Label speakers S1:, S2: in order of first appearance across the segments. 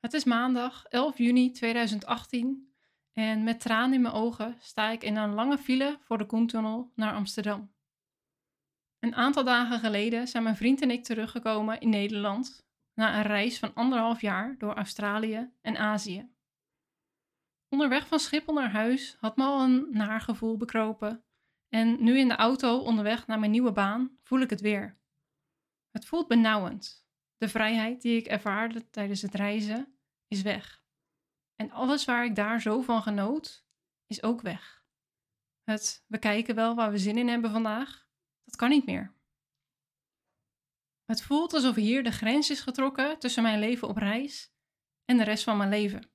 S1: Het is maandag 11 juni 2018 en met tranen in mijn ogen sta ik in een lange file voor de Koentunnel naar Amsterdam. Een aantal dagen geleden zijn mijn vriend en ik teruggekomen in Nederland na een reis van anderhalf jaar door Australië en Azië. Onderweg van Schiphol naar huis had me al een naar gevoel bekropen en nu in de auto onderweg naar mijn nieuwe baan voel ik het weer. Het voelt benauwend. De vrijheid die ik ervaarde tijdens het reizen is weg. En alles waar ik daar zo van genoot, is ook weg. Het we kijken wel waar we zin in hebben vandaag, dat kan niet meer. Het voelt alsof hier de grens is getrokken tussen mijn leven op reis en de rest van mijn leven.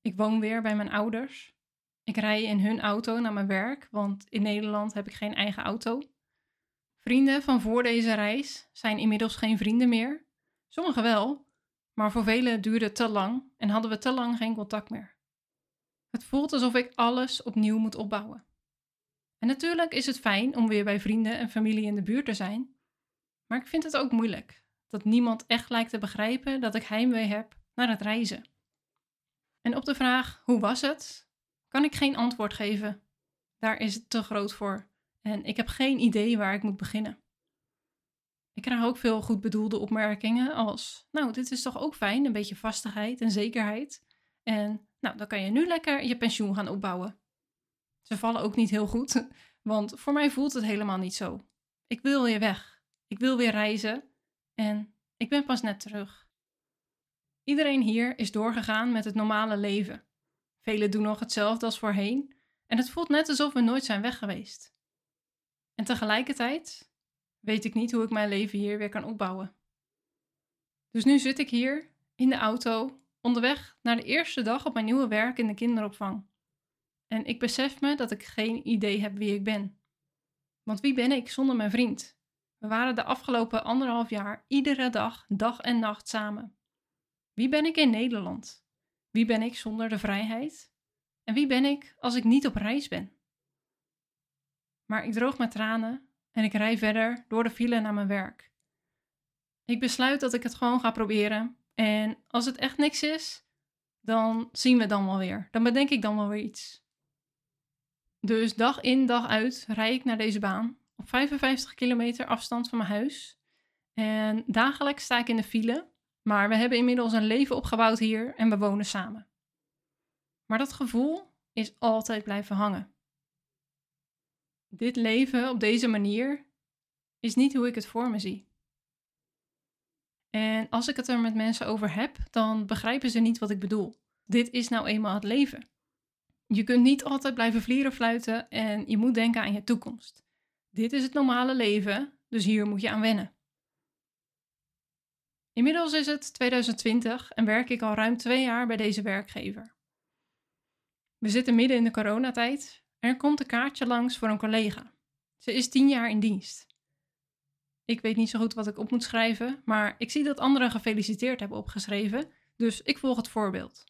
S1: Ik woon weer bij mijn ouders. Ik rij in hun auto naar mijn werk, want in Nederland heb ik geen eigen auto. Vrienden van voor deze reis zijn inmiddels geen vrienden meer. Sommigen wel, maar voor velen duurde het te lang en hadden we te lang geen contact meer. Het voelt alsof ik alles opnieuw moet opbouwen. En natuurlijk is het fijn om weer bij vrienden en familie in de buurt te zijn, maar ik vind het ook moeilijk dat niemand echt lijkt te begrijpen dat ik heimwee heb naar het reizen. En op de vraag hoe was het, kan ik geen antwoord geven. Daar is het te groot voor en ik heb geen idee waar ik moet beginnen. Ik krijg ook veel goed bedoelde opmerkingen als, nou, dit is toch ook fijn, een beetje vastigheid en zekerheid. En nou, dan kan je nu lekker je pensioen gaan opbouwen. Ze vallen ook niet heel goed, want voor mij voelt het helemaal niet zo. Ik wil weer weg. Ik wil weer reizen en ik ben pas net terug. Iedereen hier is doorgegaan met het normale leven. Velen doen nog hetzelfde als voorheen en het voelt net alsof we nooit zijn weg geweest. En tegelijkertijd weet ik niet hoe ik mijn leven hier weer kan opbouwen. Dus nu zit ik hier in de auto onderweg naar de eerste dag op mijn nieuwe werk in de kinderopvang. En ik besef me dat ik geen idee heb wie ik ben. Want wie ben ik zonder mijn vriend? We waren de afgelopen anderhalf jaar iedere dag, dag en nacht samen. Wie ben ik in Nederland? Wie ben ik zonder de vrijheid? En wie ben ik als ik niet op reis ben? Maar ik droog mijn tranen en ik rij verder door de file naar mijn werk. Ik besluit dat ik het gewoon ga proberen. En als het echt niks is, dan zien we dan wel weer. Dan bedenk ik dan wel weer iets. Dus dag in, dag uit rij ik naar deze baan op 55 kilometer afstand van mijn huis. En dagelijks sta ik in de file, maar we hebben inmiddels een leven opgebouwd hier en we wonen samen. Maar dat gevoel is altijd blijven hangen dit leven op deze manier is niet hoe ik het voor me zie. En als ik het er met mensen over heb, dan begrijpen ze niet wat ik bedoel. Dit is nou eenmaal het leven. Je kunt niet altijd blijven vlieren fluiten en je moet denken aan je toekomst. Dit is het normale leven, dus hier moet je aan wennen. Inmiddels is het 2020 en werk ik al ruim twee jaar bij deze werkgever. We zitten midden in de coronatijd er komt een kaartje langs voor een collega. Ze is tien jaar in dienst. Ik weet niet zo goed wat ik op moet schrijven, maar ik zie dat anderen gefeliciteerd hebben opgeschreven, dus ik volg het voorbeeld.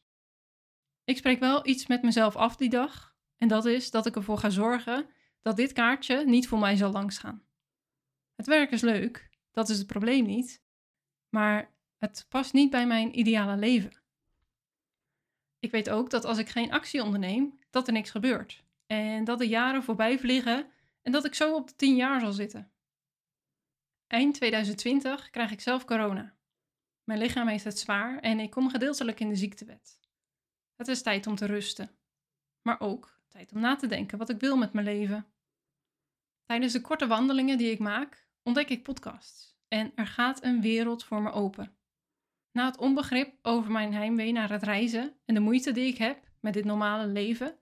S1: Ik spreek wel iets met mezelf af die dag, en dat is dat ik ervoor ga zorgen dat dit kaartje niet voor mij zal langsgaan. Het werk is leuk, dat is het probleem niet, maar het past niet bij mijn ideale leven. Ik weet ook dat als ik geen actie onderneem, dat er niks gebeurt. En dat de jaren voorbij vliegen en dat ik zo op de 10 jaar zal zitten. Eind 2020 krijg ik zelf corona. Mijn lichaam heeft het zwaar en ik kom gedeeltelijk in de ziektewet. Het is tijd om te rusten, maar ook tijd om na te denken wat ik wil met mijn leven. Tijdens de korte wandelingen die ik maak, ontdek ik podcasts en er gaat een wereld voor me open. Na het onbegrip over mijn heimwee naar het reizen en de moeite die ik heb met dit normale leven,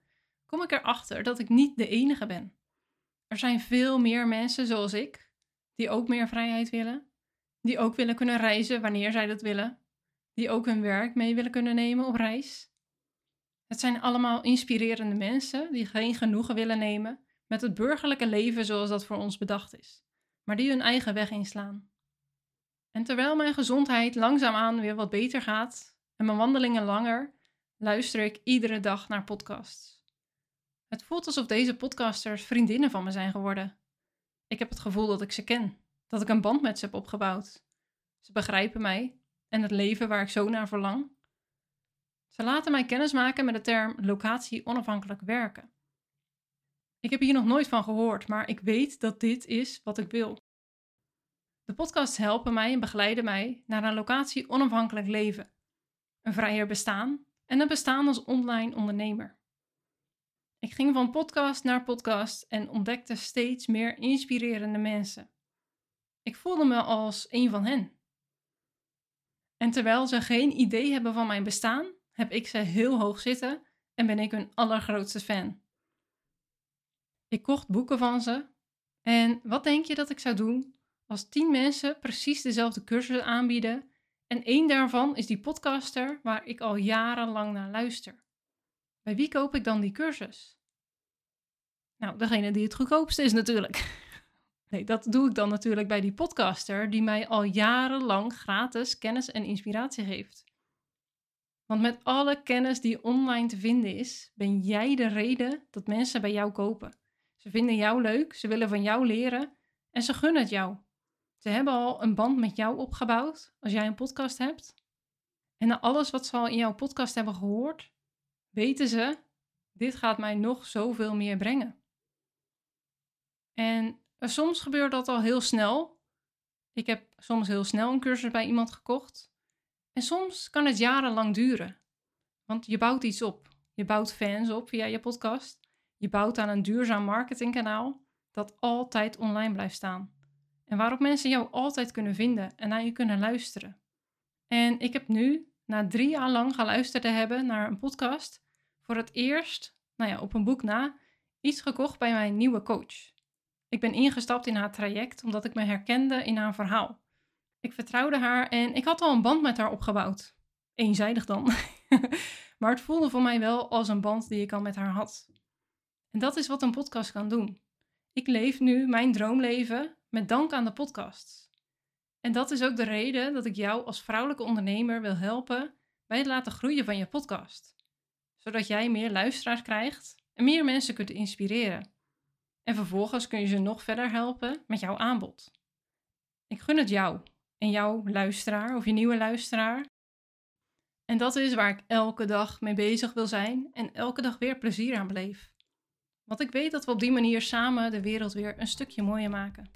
S1: kom ik erachter dat ik niet de enige ben. Er zijn veel meer mensen zoals ik, die ook meer vrijheid willen, die ook willen kunnen reizen wanneer zij dat willen, die ook hun werk mee willen kunnen nemen op reis. Het zijn allemaal inspirerende mensen die geen genoegen willen nemen met het burgerlijke leven zoals dat voor ons bedacht is, maar die hun eigen weg inslaan. En terwijl mijn gezondheid langzaamaan weer wat beter gaat en mijn wandelingen langer, luister ik iedere dag naar podcasts. Het voelt alsof deze podcasters vriendinnen van me zijn geworden. Ik heb het gevoel dat ik ze ken, dat ik een band met ze heb opgebouwd. Ze begrijpen mij en het leven waar ik zo naar verlang. Ze laten mij kennismaken met de term locatie onafhankelijk werken. Ik heb hier nog nooit van gehoord, maar ik weet dat dit is wat ik wil. De podcasts helpen mij en begeleiden mij naar een locatie onafhankelijk leven, een vrijer bestaan en een bestaan als online ondernemer. Ik ging van podcast naar podcast en ontdekte steeds meer inspirerende mensen. Ik voelde me als een van hen. En terwijl ze geen idee hebben van mijn bestaan, heb ik ze heel hoog zitten en ben ik hun allergrootste fan. Ik kocht boeken van ze. En wat denk je dat ik zou doen als tien mensen precies dezelfde cursus aanbieden en één daarvan is die podcaster waar ik al jarenlang naar luister? Bij wie koop ik dan die cursus? Nou, degene die het goedkoopste is natuurlijk. Nee, dat doe ik dan natuurlijk bij die podcaster die mij al jarenlang gratis kennis en inspiratie geeft. Want met alle kennis die online te vinden is, ben jij de reden dat mensen bij jou kopen. Ze vinden jou leuk, ze willen van jou leren en ze gunnen het jou. Ze hebben al een band met jou opgebouwd als jij een podcast hebt. En na alles wat ze al in jouw podcast hebben gehoord, weten ze, dit gaat mij nog zoveel meer brengen. En soms gebeurt dat al heel snel. Ik heb soms heel snel een cursus bij iemand gekocht. En soms kan het jarenlang duren. Want je bouwt iets op. Je bouwt fans op via je podcast. Je bouwt aan een duurzaam marketingkanaal dat altijd online blijft staan. En waarop mensen jou altijd kunnen vinden en naar je kunnen luisteren. En ik heb nu, na drie jaar lang geluisterd te hebben naar een podcast, voor het eerst, nou ja, op een boek na, iets gekocht bij mijn nieuwe coach. Ik ben ingestapt in haar traject omdat ik me herkende in haar verhaal. Ik vertrouwde haar en ik had al een band met haar opgebouwd. Eenzijdig dan. maar het voelde voor mij wel als een band die ik al met haar had. En dat is wat een podcast kan doen. Ik leef nu mijn droomleven met dank aan de podcast. En dat is ook de reden dat ik jou als vrouwelijke ondernemer wil helpen bij het laten groeien van je podcast. Zodat jij meer luisteraars krijgt en meer mensen kunt inspireren. En vervolgens kun je ze nog verder helpen met jouw aanbod. Ik gun het jou en jouw luisteraar of je nieuwe luisteraar. En dat is waar ik elke dag mee bezig wil zijn en elke dag weer plezier aan beleef. Want ik weet dat we op die manier samen de wereld weer een stukje mooier maken.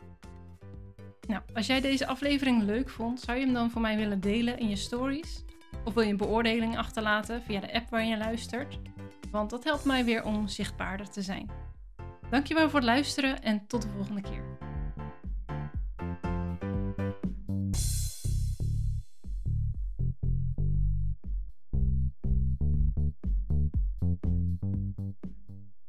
S1: Nou, als jij deze aflevering leuk vond, zou je hem dan voor mij willen delen in je stories? Of wil je een beoordeling achterlaten via de app waar je luistert? Want dat helpt mij weer om zichtbaarder te zijn. Dankjewel voor het luisteren en tot de volgende keer.